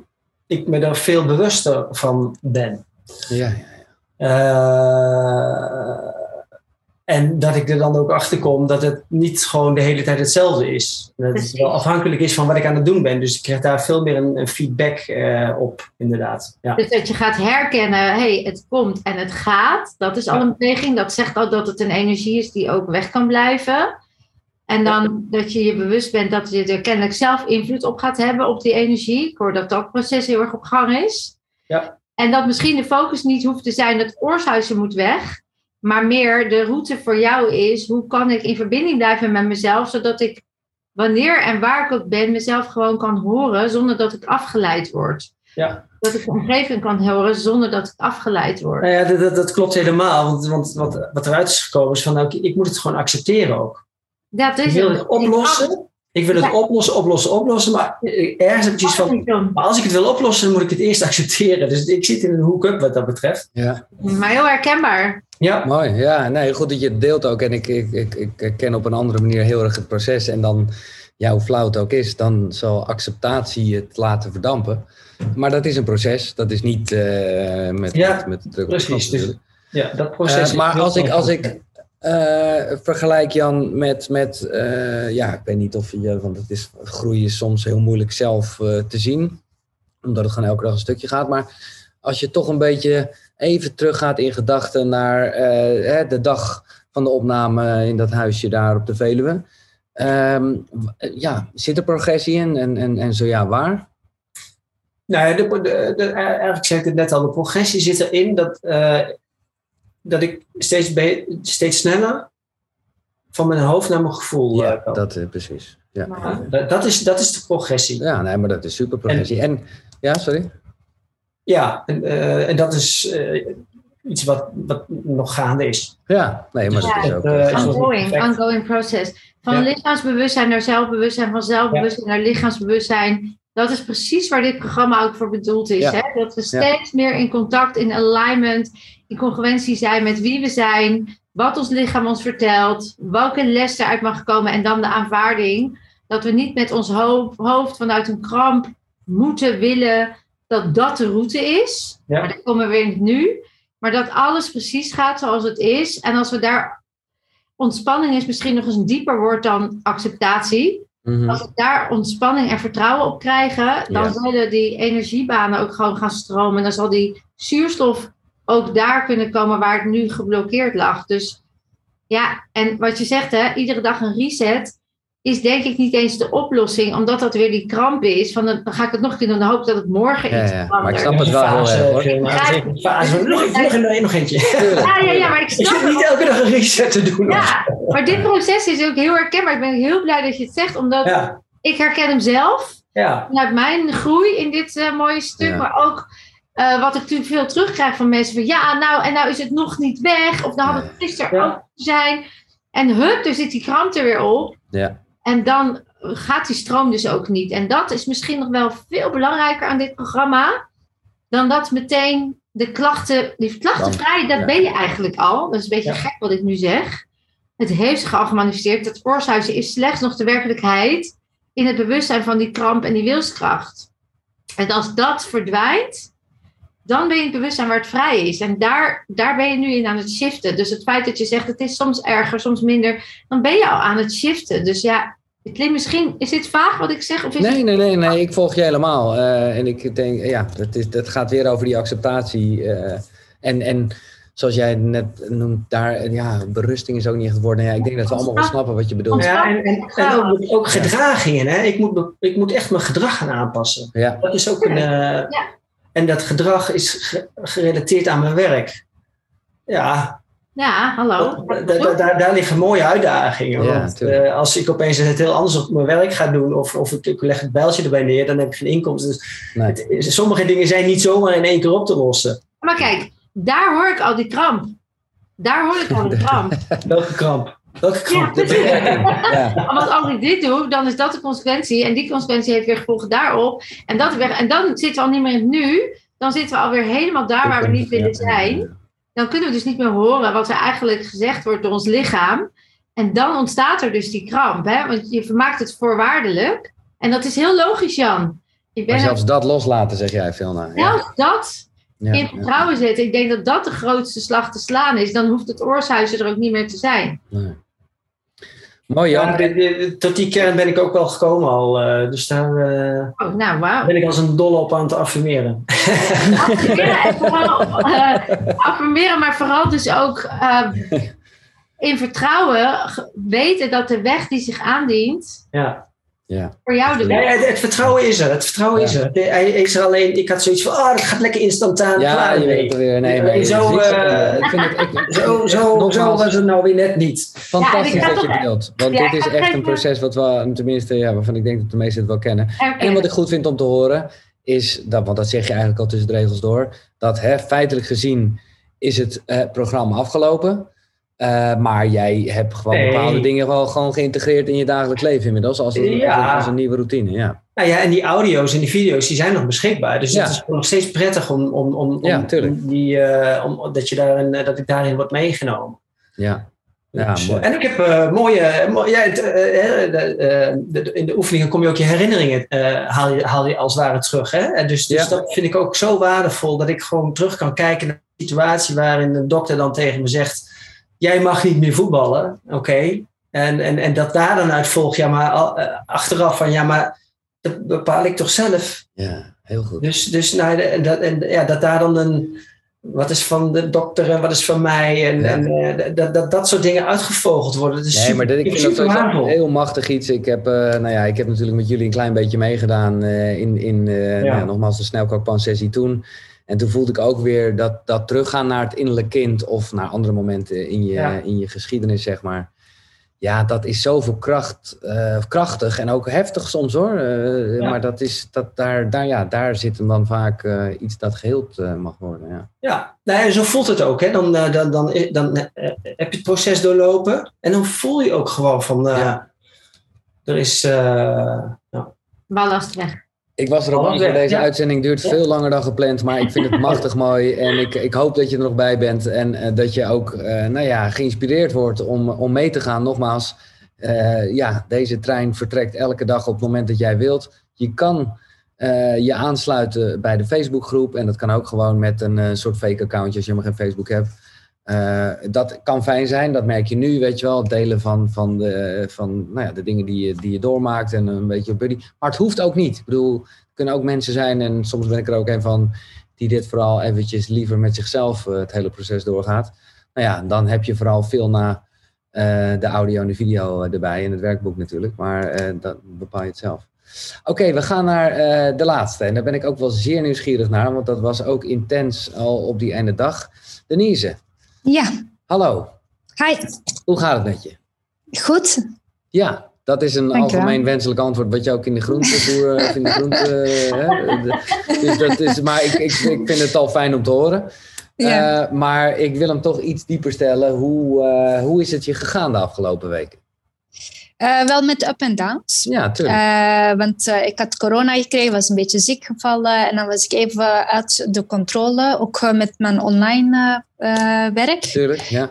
ik me er veel bewuster van ben. Ja. Eh, en dat ik er dan ook achter kom dat het niet gewoon de hele tijd hetzelfde is. Dat het wel afhankelijk is van wat ik aan het doen ben. Dus ik krijg daar veel meer een, een feedback eh, op, inderdaad. Ja. Dus dat je gaat herkennen, hey, het komt en het gaat. Dat is al een beweging. Dat zegt al dat het een energie is die ook weg kan blijven. En dan dat je je bewust bent dat je er kennelijk zelf invloed op gaat hebben op die energie. Ik hoor dat dat proces heel erg op gang is. Ja. En dat misschien de focus niet hoeft te zijn dat oorsuizen moet weg. Maar meer de route voor jou is, hoe kan ik in verbinding blijven met mezelf, zodat ik wanneer en waar ik ook ben, mezelf gewoon kan horen zonder dat ik afgeleid word. Ja. Dat ik de omgeving kan horen zonder dat ik afgeleid word. Nou ja, dat, dat, dat klopt helemaal. Want, want wat, wat eruit is gekomen is van, nou, ik moet het gewoon accepteren ook. Dat Ik is wil het. het oplossen. Ik wil het Ja. oplossen, oplossen, oplossen. Maar eh, ergens heb ik zoiets van, maar als ik het wil oplossen, dan moet ik het eerst *laughs* accepteren. Dus ik zit in een hook-up wat dat betreft. Ja. Maar heel herkenbaar. Ja, Mooi, ja. Nee, goed dat je het deelt ook. En ik, ik, ik, ik ken op een andere manier heel erg het proces. En dan, ja, hoe flauw het ook is, dan zal acceptatie het laten verdampen. Maar dat is een proces. Dat is niet eh, met, Ja, met, met druk op de precies. Dus, ja dat proces. Eh, is maar als ik, als ik eh, vergelijk Jan met, met ja, ik weet niet of je, want het is, groei is soms heel moeilijk zelf te zien, omdat het gewoon elke dag een stukje gaat. Maar als je toch een beetje even teruggaat in gedachten naar eh, hè, de dag van de opname in dat huisje daar op de Veluwe. Ehm, ja, zit er progressie in en, en, en zo ja, waar? Nou ja, de, de, de- eigenlijk zei ik het net al, de progressie zit erin dat, eh, dat ik steeds, be- steeds sneller van mijn hoofd naar mijn gevoel eh, Ja, dat is precies. Ja. Dat, is, dat is de progressie. ja, nee, maar dat is super progressie. En, ja, sorry? Ja, en, eh, en dat is eh, iets wat, wat nog gaande is. Ja, nee, maar dat Ja, is ook. niet Ongoing, ongoing process. Van Ja. lichaamsbewustzijn naar zelfbewustzijn, van zelfbewustzijn naar lichaamsbewustzijn. Dat is precies waar dit programma ook voor bedoeld is. Ja. Hè? Dat we steeds meer in contact, in alignment, in congruentie zijn met wie we zijn, wat ons lichaam ons vertelt, welke les eruit mag komen en dan de aanvaarding. Dat we niet met ons hoofd, hoofd vanuit een kramp moeten willen dat dat de route is. Ja. Maar dan komen we weer in het nu. Maar dat alles precies gaat zoals het is. En als we daar ontspanning is misschien nog eens een dieper woord dan acceptatie. mhm. Als we daar ontspanning en vertrouwen op krijgen, dan Ja. zullen die energiebanen ook gewoon gaan stromen. En dan zal die zuurstof ook daar kunnen komen waar het nu geblokkeerd lag. Dus ja, en wat je zegt, hè, iedere dag een reset is denk ik niet eens de oplossing, omdat dat weer die kramp is. Van dan ga ik het nog een keer doen, dan hoop ik dat het morgen Ja, iets ja, maar ik snap het wel heel erg, fase, fase. Nog, nog, nog, nog eentje. Ja, ja, ja, maar ik Je snap zit niet elke dag een reset te doen. Ja, maar dit proces is ook heel herkenbaar. Ik ben heel blij dat je het zegt, omdat ja. ik herken hem zelf. ja. vanuit mijn groei in dit eh, mooie stuk, Ja. maar ook eh, wat ik natuurlijk veel terugkrijg van mensen van ja, nou en nou is het nog niet weg, of nou had het gisteren Ja. ook zijn. En hup, er zit die kramp er weer op. Ja. En dan gaat die stroom dus ook niet. En dat is misschien nog wel veel belangrijker aan dit programma, dan dat meteen de klachten, die klachtenvrij, dat ben je eigenlijk al. Dat is een beetje Ja. gek wat ik nu zeg. Het heeft zich al gemanifesteerd. Het oorzuizen is slechts nog de werkelijkheid in het bewustzijn van die kramp en die wilskracht. En als dat verdwijnt, dan ben je in het bewustzijn waar het vrij is. En daar, daar ben je nu in aan het shiften. Dus het feit dat je zegt het is soms erger, soms minder, dan ben je al aan het shiften. Dus ja, het klinkt misschien, is dit vaag wat ik zeg? Of is Nee, het, nee, nee, nee, ik volg je helemaal. Eh, en ik denk, ja, dat, is, dat gaat weer over die acceptatie. eh, en, en zoals jij net noemt, daar, ja, berusting is ook niet echt het woord. Nou ja, ik denk dat we allemaal wel snappen wat je bedoelt. Ja, en, en, en ook, ook gedragingen. Hè? Ik, moet, ik moet echt mijn gedrag gaan aanpassen. Ja, Dat is ook een. eh, En dat gedrag is ge- gerelateerd aan mijn werk. Ja, ja, hallo. da- da- daar, daar liggen mooie uitdagingen. Ja, want tuurlijk. eh, als ik opeens het heel anders op mijn werk ga doen, of, of ik, ik leg het bijltje erbij neer, dan heb ik geen inkomsten. Dus nee. het is- sommige dingen zijn niet zomaar in één keer op te lossen. Maar kijk, daar hoor ik al die kramp. Daar hoor ik al die kramp. *laughs* Welke kramp? Welke Ja, kramp? Ja, *laughs* Want als ik dit doe, dan is dat de consequentie. En die consequentie heeft weer gevolgen daarop. En, dat weer, en dan zitten we al niet meer in het nu. Dan zitten we alweer helemaal daar waar we niet willen zijn. Dan kunnen we dus niet meer horen wat er eigenlijk gezegd wordt door ons lichaam. En dan ontstaat er dus die kramp. Hè? Want je maakt het voorwaardelijk. En dat is heel logisch, Jan. Ik Maar zelfs dat loslaten, zeg jij, Vilna. Ja, zelfs dat ja, in ja. vertrouwen zetten. Ik denk dat dat de grootste slag te slaan is. Dan hoeft het oorshuizen er ook niet meer te zijn. Nee. Mooi. Ja, tot die kern ben ik ook wel gekomen al. eh, dus daar eh, Oh, nou, wauw. ben ik als een dolle op aan het affirmeren. *laughs* affirmeren en vooral eh, affirmeren, maar vooral dus ook eh, in vertrouwen weten dat de weg die zich aandient Ja. Ja. voor jou de Ja, weg het, het vertrouwen is er. Het vertrouwen Ja. is er. De- Hij is er alleen. Ik had zoiets van, ah, dat gaat lekker instantaan. Ja, klaar je weet het weer. Nee, maar zo, ik, eh, ik vind het ik, Zo, zo, *laughs* zo was het nou weer net niet. fantastisch Ja, ik dat je deelt. Want Ja, dit ik is echt een proces wat we, tenminste, ja, waarvan ik denk dat de meesten het wel kennen. En wat ik goed vind om te horen, is, dat, want dat zeg je eigenlijk al tussen de regels door, dat hè, feitelijk gezien is het eh, programma afgelopen. Eh, maar jij hebt gewoon Nee. bepaalde dingen wel gewoon geïntegreerd in je dagelijks leven inmiddels, als een, Ja. als een, nieuwe routine. Ja, Nou ja, en die audio's en die video's die zijn nog beschikbaar. Dus Ja. het is nog steeds prettig om, om, om, Ja, die, eh, om, dat, je daarin, eh, dat ik daarin word meegenomen. ja. Ja, Dus, mooi. En ik heb eh, mooie. mo- ja, het, in de oefeningen kom je ook je herinneringen. haal, je, haal je als het ware terug. Hè? En dus dus dat vind ik ook zo waardevol dat ik gewoon terug kan kijken naar de situatie waarin de dokter dan tegen me zegt. Jij mag niet meer voetballen, oké. En, en, en dat daar dan uit volgt, ja, maar eh, achteraf van, ja, maar dat bepaal ik toch zelf. Ja, heel goed. Dus, dus nou, en dat, en, ja, dat daar dan een, wat is van de dokter en wat is van mij, en, Ja. en eh, dat, dat dat soort dingen uitgevogeld worden. Dat is Nee, super, maar dit, ik vind dat heel machtig iets. Ik heb, eh, nou ja, ik heb natuurlijk met jullie een klein beetje meegedaan in, in nou ja, nogmaals de snelkookpan-sessie toen. En toen voelde ik ook weer dat, dat teruggaan naar het innerlijk kind of naar andere momenten in je, Ja. in je geschiedenis, zeg maar. Ja, dat is zoveel kracht, eh, krachtig en ook heftig soms hoor. Eh, Ja. Maar dat is, dat, daar, daar, ja, daar zit hem dan vaak eh, iets dat geheeld eh, mag worden. Ja. Ja, nou, en zo voelt het ook. Hè. Dan, dan, dan, dan, heb je het proces doorlopen en dan voel je ook gewoon van, eh, Ja. er is, eh, Ballast weg. Ik was er Oh, voor. ja, Deze ja. uitzending duurt Ja. veel langer dan gepland, maar ik vind het *laughs* machtig mooi. En ik, ik hoop dat je er nog bij bent en eh, dat je ook eh, nou ja, geïnspireerd wordt om, om mee te gaan. Nogmaals, eh, ja, deze trein vertrekt elke dag op het moment dat jij wilt. Je kan je aansluiten bij de Facebookgroep en dat kan ook gewoon met een soort fake accountje als je helemaal geen Facebook hebt. Eh, dat kan fijn zijn, dat merk je nu, weet je wel. Delen van, van, de, van nou ja, de dingen die je, die je doormaakt en een beetje buddy. Maar het hoeft ook niet. Ik bedoel, er kunnen ook mensen zijn, en soms ben ik er ook een van, die dit vooral eventjes liever met zichzelf eh, het hele proces doorgaat. Nou ja, dan heb je vooral veel na eh, de audio en de video erbij en het werkboek natuurlijk. Maar eh, dat bepaal je het zelf. Oké, we gaan naar de laatste. En daar ben ik ook wel zeer nieuwsgierig naar, want dat was ook intens al op die ene dag. Denise, Ja, hallo. hi. Hoe gaat het met je? Goed. Ja, dat is een Dankjewel. algemeen wenselijk antwoord wat je ook in de groenteboer *laughs* of in de groente. hè, de- dus dat is, maar ik, ik, ik vind het al fijn om te horen. Ja. Eh, maar ik wil hem toch iets dieper stellen. Hoe, eh, hoe is het je gegaan de afgelopen weken? Eh, wel met up en downs. Ja, tuurlijk. Eh, want eh, ik had corona gekregen, was een beetje ziek gevallen. En dan was ik even uit de controle, ook met mijn online werk. tuurlijk, ja.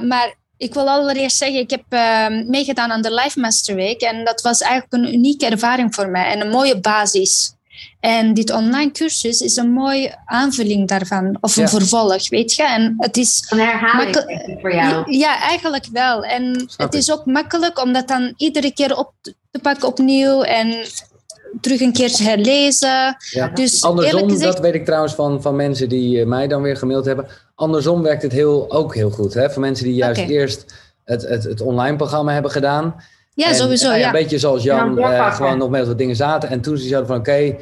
Maar ik wil allereerst zeggen, ik heb eh, meegedaan aan de Life Master Week. En dat was eigenlijk een unieke ervaring voor mij en een mooie basis. En dit online cursus is een mooie aanvulling daarvan, of een Ja. vervolg, weet je. En het is Een herhaling voor jou. ja, eigenlijk wel. En Snap het is ook makkelijk om dat dan iedere keer op te pakken opnieuw en terug een keer te herlezen. ja. Dus Andersom, eerlijk gezegd, dat weet ik trouwens van, van mensen die eh, mij dan weer gemaild hebben. Andersom werkt het heel, ook heel goed. Hè? Voor mensen die juist eerst het, het, het online programma hebben gedaan. ja, En, sowieso. eh, Ja. Een beetje zoals En Jan, eh, gewoon nog met wat dingen zaten. En toen ze zouden van oké,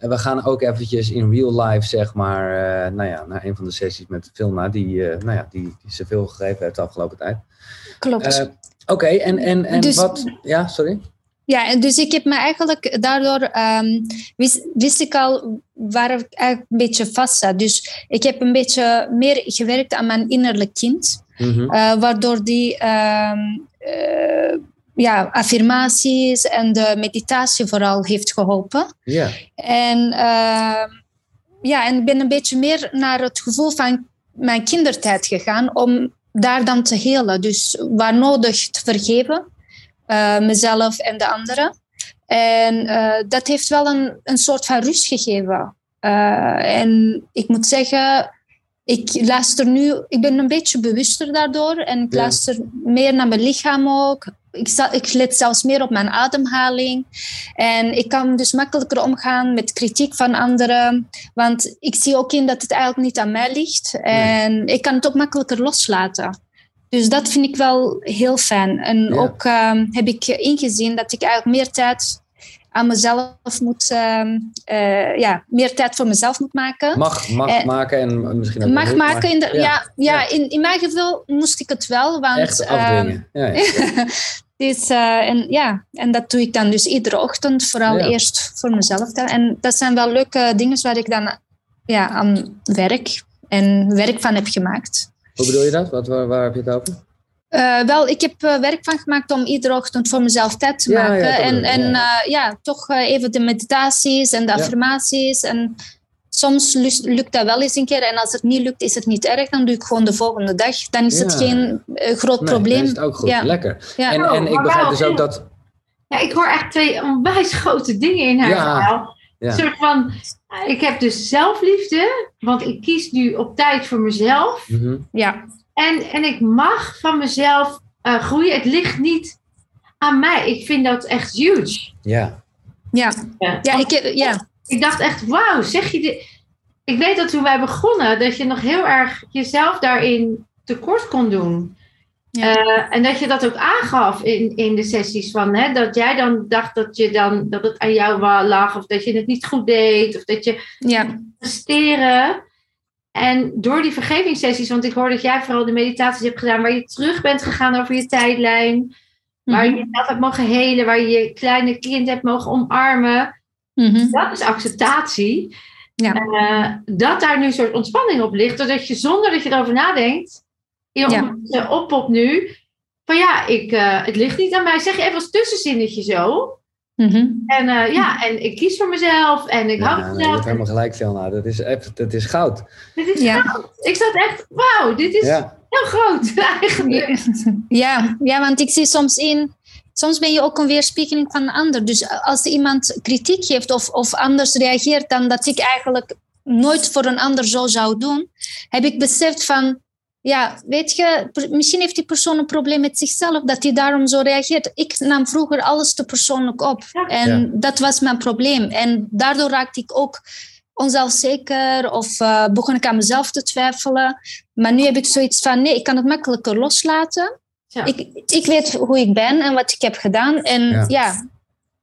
eh, we gaan ook eventjes in real life, zeg maar, eh, nou ja, naar een van de sessies met Vilna, die, eh, nou ja, die, die ze veel gegeven heeft de afgelopen tijd. Klopt. Eh, oké, en, en, en Dus- wat, ja, sorry? Ja, en dus ik heb me eigenlijk daardoor ehm, wist, wist ik al waar ik eigenlijk een beetje vast zat. Dus ik heb een beetje meer gewerkt aan mijn innerlijk kind, Mhm. waardoor die ehm, eh, ja, affirmaties en de meditatie vooral heeft geholpen. Ja, En, ehm, ja, en ik ben een beetje meer naar het gevoel van mijn kindertijd gegaan om daar dan te helen. Dus waar nodig te vergeven, eh, mezelf en de anderen. En eh, dat heeft wel een, een soort van rust gegeven. Eh, en ik moet zeggen, ik luister nu, ik ben een beetje bewuster daardoor en ik Ja. luister meer naar mijn lichaam ook. Ik, ik let zelfs meer op mijn ademhaling. En ik kan dus makkelijker omgaan met kritiek van anderen. Want ik zie ook in dat het eigenlijk niet aan mij ligt. En ik kan het ook makkelijker loslaten. Dus dat vind ik wel heel fijn. En Ja. ook ehm, heb ik ingezien dat ik eigenlijk meer tijd aan mezelf moet... ehm, eh, ja, meer tijd voor mezelf moet maken. mag, mag Eh, maken en misschien ook Mag maken. maar- In, de, ja, ja, ja. In, in mijn geval moest ik het wel. Want, Echt ehm, afdwingen. Ja, ja. *laughs* dus, eh, en, ja, en dat doe ik dan dus iedere ochtend, vooral eerst voor mezelf. dan. En dat zijn wel leuke dingen waar ik dan ja, aan werk en werk van heb gemaakt. Hoe bedoel je dat? Wat, waar, waar heb je het over? Eh, wel, ik heb eh, werk van gemaakt om iedere ochtend voor mezelf tijd te Ja, maken. en en ja. eh, ja, toch eh, even de meditaties en de Ja. affirmaties. En soms lukt dat wel eens een keer. En als het niet lukt, is het niet erg. Dan doe ik gewoon de volgende dag. Dan is het geen groot Nee, probleem. dan is het ook goed. Ja. Lekker. Ja. En, Oh, en ik maar begrijp wel dus ook dat... Ja, ik hoor echt twee onwijs grote dingen in haar Ja. verhaal. Ja. Een soort van, ik heb dus zelfliefde, want ik kies nu op tijd voor mezelf. Mhm. ja. En, en ik mag van mezelf uh, groeien. Het ligt niet aan mij. Ik vind dat echt huge. Ja. Ja, ja. ja, ik, ja. ik dacht echt, wauw, zeg je dit? Ik weet dat toen wij begonnen, dat je nog heel erg jezelf daarin tekort kon doen. Ja. Uh, en dat je dat ook aangaf in, in de sessies van hè, dat jij dan dacht dat, je dan, dat het aan jou lag, of dat je het niet goed deed, of dat je ja. presteren. En door die vergevingssessies, want ik hoor dat jij vooral de meditaties hebt gedaan waar je terug bent gegaan over je tijdlijn, waar je mhm. jezelf hebt mogen helen, waar je je kleine kind hebt mogen omarmen. Mhm. Dat is acceptatie. Ja. Uh, dat daar nu een soort ontspanning op ligt, doordat je zonder dat je erover nadenkt, je ja. oppopt nu, van ja, ik, uh, het ligt niet aan mij. Zeg je even als tussenzinnetje zo. Mm En uh, ja, en ik kies voor mezelf en ik ja, hou van mezelf. Je hebt helemaal gelijk, Velna. Dat is, echt, dat is goud. Dit is ja. goud. Ik zat echt, wauw, dit is ja. heel groot *laughs* eigenlijk. Ja, ja, want ik zie soms in... Soms ben je ook een weerspiegeling van een ander. Dus als iemand kritiek geeft of, of anders reageert dan dat ik eigenlijk nooit voor een ander zo zou doen, heb ik beseft van ja, weet je, misschien heeft die persoon een probleem met zichzelf, dat hij daarom zo reageert. Ik nam vroeger alles te persoonlijk op. En dat was mijn probleem. En daardoor raakte ik ook onzelfzeker of uh, begon ik aan mezelf te twijfelen. Maar nu heb ik zoiets van, nee, ik kan het makkelijker loslaten. Ja. Ik, ik weet hoe ik ben en wat ik heb gedaan. En ja,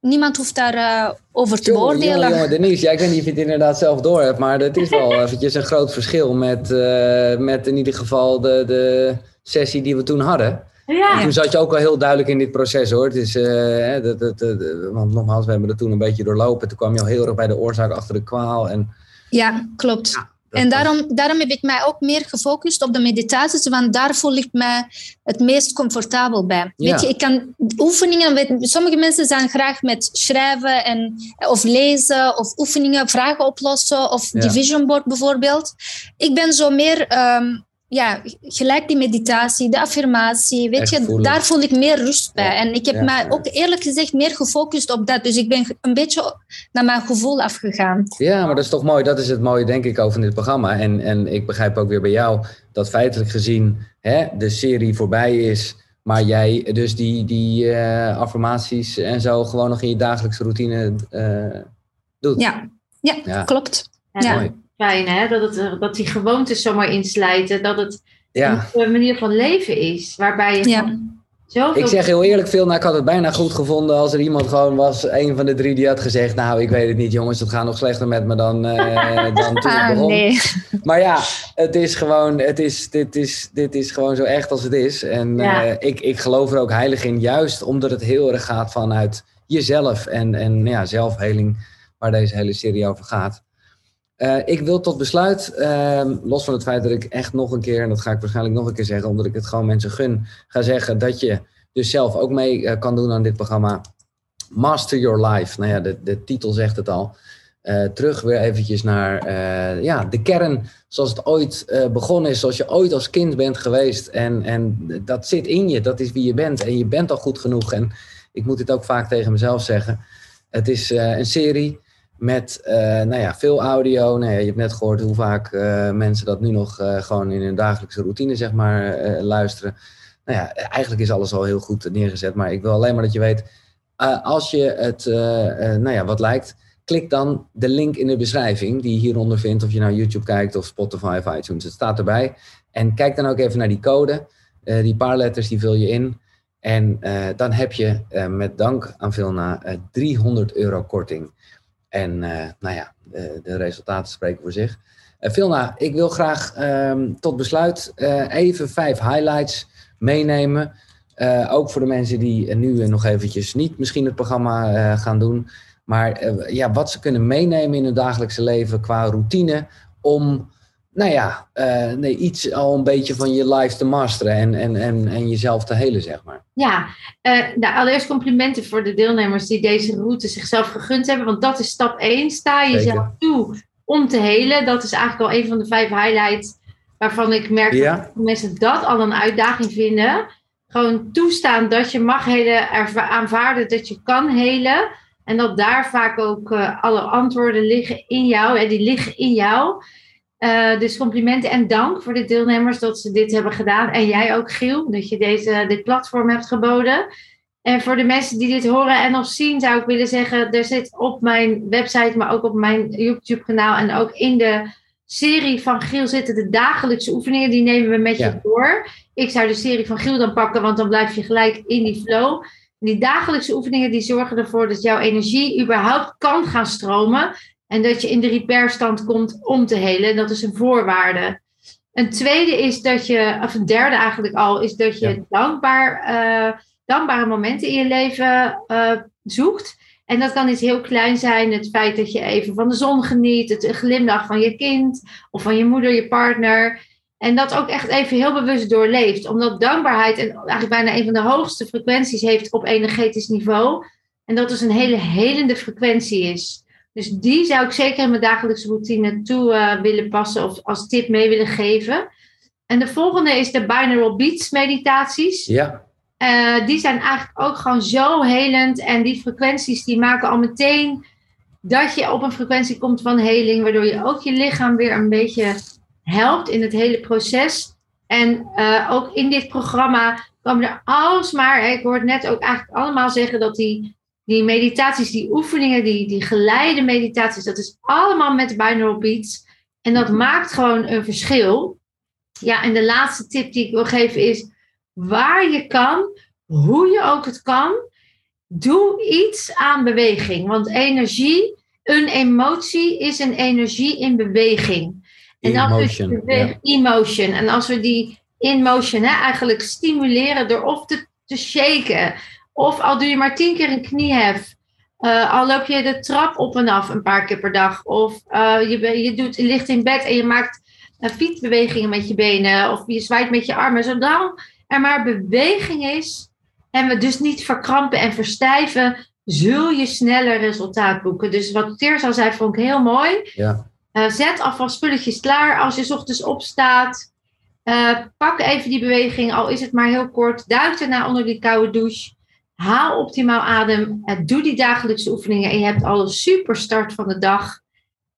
niemand hoeft daarover uh, over te beoordelen. Jongen, jongen, Denise, ja, ik weet niet of je het inderdaad zelf door hebt, maar het is wel *laughs* eventjes een groot verschil met, uh, met in ieder geval de, de sessie die we toen hadden. Ja. Toen zat je ook wel heel duidelijk in dit proces hoor. Het is, uh, dat, dat, dat, want nogmaals, we hebben het toen een beetje doorlopen. Toen kwam je al heel erg bij de oorzaak achter de kwaal. En, ja, klopt. Ja en daarom, daarom heb ik mij ook meer gefocust op de meditaties, want daar voel ik me het meest comfortabel bij. Weet je, ik kan oefeningen, weet, sommige mensen zijn graag met schrijven en, of lezen of oefeningen, vragen oplossen of ja. division board bijvoorbeeld. Ik ben zo meer um, ja, gelijk die meditatie, de affirmatie, weet je, daar voel ik meer rust bij. En ik heb ja, mij ook eerlijk gezegd meer gefocust op dat. Dus ik ben een beetje naar mijn gevoel afgegaan. Ja, maar dat is toch mooi. Dat is het mooie, denk ik, over dit programma. En, en ik begrijp ook weer bij jou dat feitelijk gezien hè, de serie voorbij is. Maar jij dus die, die uh, affirmaties en zo gewoon nog in je dagelijkse routine uh, doet. Ja, ja, ja. klopt. Ja. Mooi fijn, hè? Dat, het, dat die gewoontes zomaar inslijten. Dat het ja. een manier van leven is. Waarbij je ja. zoveel... Ik zeg heel eerlijk, veel, nou, ik had het bijna goed gevonden als er iemand gewoon was, een van de drie die had gezegd, nou, ik weet het niet jongens, het gaat nog slechter met me dan, uh, *laughs* dan toen ah, begon. Nee. Maar ja, het is gewoon, het is, dit, is, dit is gewoon zo echt als het is. En ja. uh, ik, ik geloof er ook heilig in, juist omdat het heel erg gaat vanuit jezelf en, en ja, zelfheling, waar deze hele serie over gaat. Uh, ik wil tot besluit, uh, los van het feit dat ik echt nog een keer, en dat ga ik waarschijnlijk nog een keer zeggen, omdat ik het gewoon mensen gun, ga zeggen dat je dus zelf ook mee uh, kan doen aan dit programma. Master Your Life. Nou ja, de, de titel zegt het al. Uh, terug weer eventjes naar ja, de kern zoals het ooit begonnen is, zoals je ooit als kind bent geweest. En, en dat zit in je, dat is wie je bent. En je bent al goed genoeg. En ik moet dit ook vaak tegen mezelf zeggen. Het is een serie met uh, nou ja, veel audio. Nou je hebt net gehoord hoe vaak uh, mensen dat nu nog uh, gewoon in hun dagelijkse routine zeg maar, luisteren. Nou ja, eigenlijk is alles al heel goed neergezet. Maar ik wil alleen maar dat je weet, als je het nou ja, wat lijkt, klik dan de link in de beschrijving die je hieronder vindt. Of je nou YouTube kijkt of Spotify of iTunes. Het staat erbij. En kijk dan ook even naar die code. die paar letters die vul je in. En dan heb je met dank aan Vilna 300 euro korting. En uh, nou ja, de, de, resultaten spreken voor zich. Uh, Vilna, ik wil graag um, tot besluit even vijf highlights meenemen. ook voor de mensen die nu nog eventjes niet misschien het programma gaan doen. Maar ja, wat ze kunnen meenemen in hun dagelijkse leven qua routine om nou ja, uh, nee, iets al een beetje van je life te masteren en, en, en, en jezelf te helen, zeg maar. Ja, uh, nou, allereerst complimenten voor de deelnemers die deze route zichzelf gegund hebben. Want dat is stap 1. Sta jezelf toe om te helen. Dat is eigenlijk al een van de vijf highlights waarvan ik merk ja. dat mensen dat al een uitdaging vinden. Gewoon toestaan dat je mag helen, aanvaarden dat je kan helen. En dat daar vaak ook uh, alle antwoorden liggen in jou. En die liggen in jou. Uh, dus complimenten en dank voor de deelnemers dat ze dit hebben gedaan. En jij ook, Giel, dat je deze, dit platform hebt geboden. En voor de mensen die dit horen en nog zien, zou ik willen zeggen: er zit op mijn website, maar ook op mijn YouTube-kanaal en ook in de serie van Giel zitten de dagelijkse oefeningen. Die nemen we met je door. Ik zou de serie van Giel dan pakken, want dan blijf je gelijk in die flow. die dagelijkse oefeningen die zorgen ervoor dat jouw energie überhaupt kan gaan stromen. En dat je in de repairstand komt om te helen. Dat is een voorwaarde. Een tweede is dat je, of een derde eigenlijk al, is dat je dankbaar, uh, dankbare momenten in je leven uh, zoekt. En dat kan iets heel klein zijn. Het feit dat je even van de zon geniet. Het glimlach van je kind. Of van je moeder, je partner. En dat ook echt even heel bewust doorleeft. Omdat dankbaarheid en eigenlijk bijna een van de hoogste frequenties heeft op energetisch niveau. En dat dus een hele helende frequentie is. Dus die zou ik zeker in mijn dagelijkse routine toe uh, willen passen of als tip mee willen geven. En de volgende is de binaural beats meditaties. Ja. Uh, die zijn eigenlijk ook gewoon zo helend. En die frequenties die maken al meteen dat je op een frequentie komt van heling. Waardoor je ook je lichaam weer een beetje helpt in het hele proces. En uh, ook in dit programma komen er alsmaar, ik hoor het net ook eigenlijk allemaal zeggen dat die die meditaties, die oefeningen, die, die geleide meditaties, dat is allemaal met binaural beats. En dat maakt gewoon een verschil. Ja, en de laatste tip die ik wil geven is, waar je kan, hoe je ook het kan, doe iets aan beweging. Want energie, een emotie is een energie in beweging. En emotion. We, emotion. En als we die in motion hè, eigenlijk stimuleren door of te, te shaken, of al doe je maar tien keer een kniehef. Uh, al loop je de trap op en af een paar keer per dag. Of uh, je, je, doet, je ligt in bed en je maakt uh, fietsbewegingen met je benen. Of je zwaait met je armen. Zolang er maar beweging is en we dus niet verkrampen en verstijven, zul je sneller resultaat boeken. Dus wat Teers al zei, vond ik heel mooi. Ja. zet alvast spulletjes klaar als je ochtends opstaat. pak even die beweging, al is het maar heel kort. Duik erna onder die koude douche. Haal optimaal adem. Doe die dagelijkse oefeningen. En je hebt al een super start van de dag.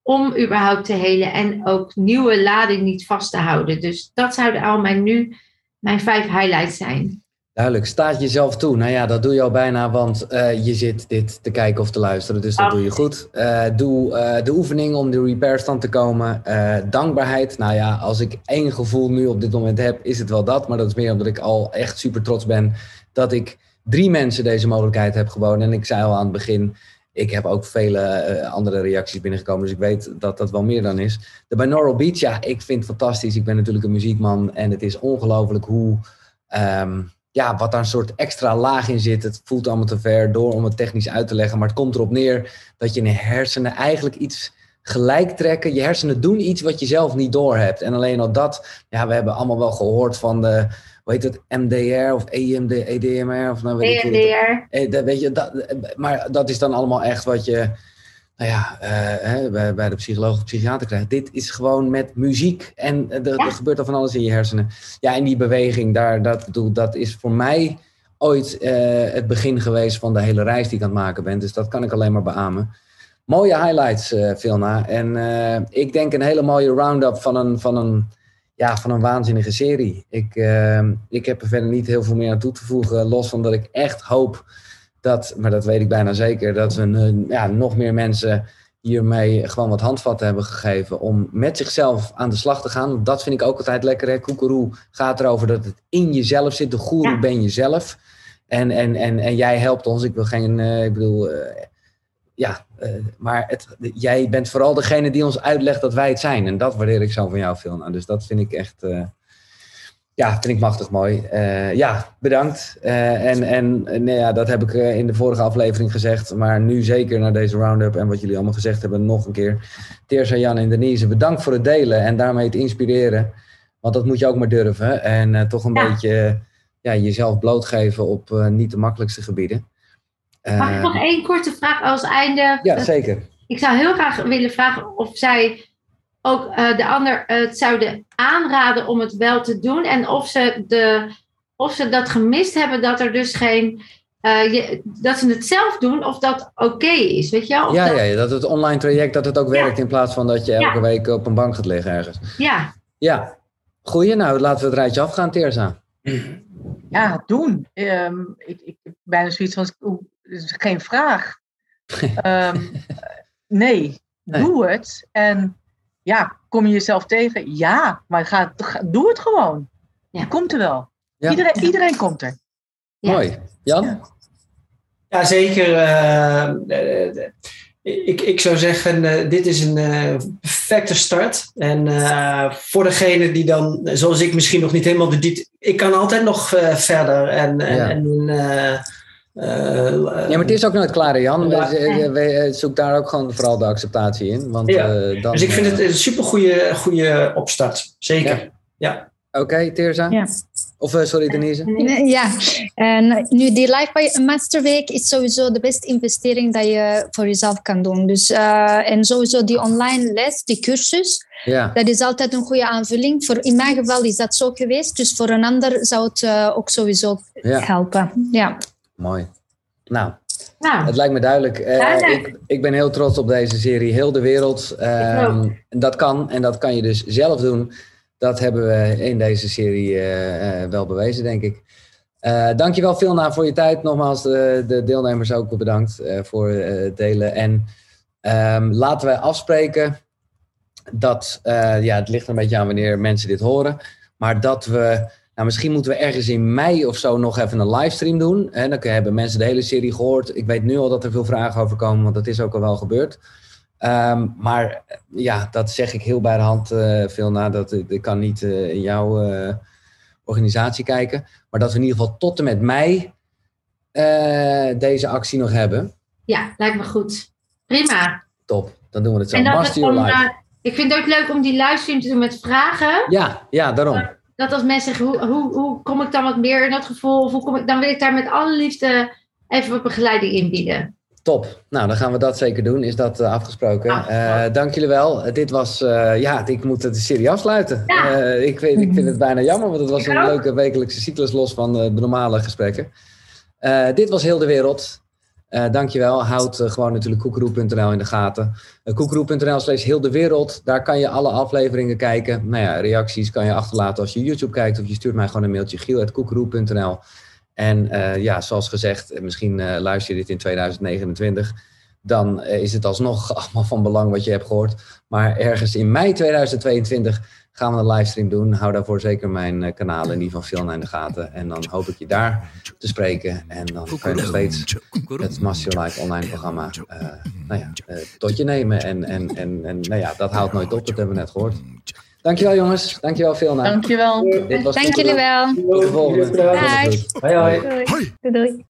Om überhaupt te helen. En ook nieuwe lading niet vast te houden. Dus dat zouden al mijn nu mijn vijf highlights zijn. Duidelijk, staat jezelf toe. Nou ja, dat doe je al bijna, want uh, je zit dit te kijken of te luisteren. Dus dat doe je goed. Uh, doe uh, de oefening om de repair stand te komen. dankbaarheid. Nou ja, als ik één gevoel nu op dit moment heb, is het wel dat. Maar dat is meer omdat ik al echt super trots ben dat ik drie mensen deze mogelijkheid heb geboden. En ik zei al aan het begin, ik heb ook vele uh, andere reacties binnengekomen, dus ik weet dat dat wel meer dan is. De binaural beats, ja, ik vind het fantastisch. Ik ben natuurlijk een muziekman en het is ongelooflijk hoe, um, ja, wat daar een soort extra laag in zit. Het voelt allemaal te ver door om het technisch uit te leggen, maar het komt erop neer dat je in hersenen eigenlijk iets gelijk trekken. Je hersenen doen iets wat je zelf niet doorhebt. En alleen al dat, ja, we hebben allemaal wel gehoord van de hoe heet het, MDR of EMD, EDMR? Of nou weet EMDR. Ik dat, weet je, dat, maar dat is dan allemaal echt wat je, nou ja, uh, hè, bij, bij de psycholoog of psychiater krijgt. Dit is gewoon met muziek en er, er gebeurt er van alles in je hersenen. Ja, en die beweging, daar, dat, dat is voor mij ooit uh, het begin geweest van de hele reis die ik aan het maken ben. Dus dat kan ik alleen maar beamen. Mooie highlights, Vilna. En ik denk een hele mooie round-up van een, van een ja, van een waanzinnige serie. Ik, uh, ik heb er verder niet heel veel meer aan toe te voegen. Los van dat ik echt hoop dat, maar dat weet ik bijna zeker, dat we uh, ja, nog meer mensen hiermee gewoon wat handvatten hebben gegeven om met zichzelf aan de slag te gaan. Dat vind ik ook altijd lekker. Hè? Koekeroe gaat erover dat het in jezelf zit. De goeroe ben jezelf. En, en, en, en jij helpt ons. Ik wil geen, uh, ik bedoel, uh, ja, uh, maar het, jij bent vooral degene die ons uitlegt dat wij het zijn. En dat waardeer ik zo van jou veel. Nou, dus dat vind ik echt, uh, ja, vind ik machtig mooi. Uh, ja, bedankt. en en nee, ja, dat heb ik in de vorige aflevering gezegd. Maar nu zeker naar deze roundup en wat jullie allemaal gezegd hebben, nog een keer. Teersa, Jan en Denise, bedankt voor het delen en daarmee het inspireren. Want dat moet je ook maar durven. En toch een ja. beetje ja, jezelf blootgeven op niet de makkelijkste gebieden. Mag ik nog Eh, één korte vraag als einde? Ja, zeker. Ik zou heel graag willen vragen of zij ook uh, de ander uh, het zouden aanraden om het wel te doen. En of ze, de, of ze dat gemist hebben, dat er dus geen eh, je, dat ze het zelf doen of dat oké is, weet je wel? Of Ja, dat- ja, dat het online traject dat het ook Ja. werkt in plaats van dat je elke Ja. week op een bank gaat liggen ergens. ja. Ja, goeie. Nou, laten we het rijtje afgaan, Teerza. Ja, doen. Ehm, ik, ik bijna zoiets van, is geen vraag. *laughs* Ehm, nee, Nee. doe het. En ja, kom je jezelf tegen? Ja, maar ga, ga- doe het gewoon. Ja. Je komt er wel. Ja. Iedereen, iedereen komt er. Ja. Mooi. Jan? Ja, zeker. eh, eh, ik, ik zou zeggen, eh, dit is een eh, perfecte start. En eh, voor degene die dan, zoals ik misschien nog niet helemaal de dit, ik kan altijd nog eh, verder. En, en, Ja. eh, Ja, maar het is ook nooit klaar, Jan. Ja. We- Zoek daar ook gewoon vooral de acceptatie in. Want, Ja. eh, dan, dus ik vind eh, het een super goede, goede opstart. Zeker. Oké, Teerza? Ja. Of eh, sorry, Denise? Ja, en nu die Life Master Week is sowieso de beste investering dat je voor jezelf kan doen. Dus, eh, en sowieso die online les, die cursus, Ja, dat is altijd een goede aanvulling. Voor, in mijn geval is dat zo geweest, dus voor een ander zou het eh, ook sowieso ja, helpen. Ja. Mooi. Nou, Nou, het lijkt me duidelijk. Eh, Duidelijk. ik, ik ben heel trots op deze serie, heel de wereld. Ehm, dat kan en dat kan je dus zelf doen. Dat hebben we in deze serie eh, eh, wel bewezen, denk ik. Dankjewel Vilna voor je tijd. Nogmaals de, de deelnemers ook bedankt voor het delen. En ehm, laten wij afspreken dat, ja, het ligt een beetje aan wanneer mensen dit horen, maar dat we, nou misschien moeten we ergens in mei of zo nog even een livestream doen. Hè? Dan hebben mensen de hele serie gehoord. Ik weet nu al dat er veel vragen over komen, want dat is ook al wel gebeurd. Ehm, maar eh, ja, dat zeg ik heel bij de hand, eh Vilna. Dat, ik kan niet eh, in jouw eh, organisatie kijken. Maar dat we in ieder geval tot en met mei eh, deze actie nog hebben. ja, lijkt me goed. Prima. Top, dan doen we het zo. En Master om, eh, ik vind het ook leuk om die livestream te doen met vragen. Ja, ja, daarom. Dat als mensen zeggen, hoe, hoe, hoe kom ik dan wat meer in dat gevoel? Of hoe kom ik, dan wil ik daar met alle liefde even wat begeleiding in bieden. Top. Nou, dan gaan we dat zeker doen. Is dat eh, afgesproken? Afgesproken. Eh, dank jullie wel. Dit was, eh, ja, ik moet de serie afsluiten. Ja. Ik, weet, ik vind het bijna jammer, want het was Ik een ook. leuke wekelijkse cyclus los van de normale gesprekken. Dit was heel de wereld. Eh dankjewel. Houd eh, gewoon natuurlijk koekeroe.nl in de gaten. Uh, koekeroe.nl slash heel de wereld. Daar kan je alle afleveringen kijken. Nou ja, reacties kan je achterlaten als je YouTube kijkt. Of je stuurt mij gewoon een mailtje. giel.koekeroe.nl En eh, ja, zoals gezegd, eh, misschien eh, luister je dit in 2029. Dan eh, is het alsnog *laughs* allemaal van belang wat je hebt gehoord. Maar ergens in mei 2022 gaan we een livestream doen. Hou daarvoor zeker mijn eh, kanalen, die van Vilna in de gaten. En dan hoop ik je daar te spreken. En dan kan je nog steeds het Master Life online programma eh, nou ja, eh, tot je nemen. En, en, en, en nou ja, dat houdt nooit op, dat hebben we net gehoord. Dankjewel jongens, dankjewel Vilna. Dankjewel. Dit was Dank jullie wel. Tot de volgende. Dag. Goed. Hoi hoi. Doei. Doei. doei.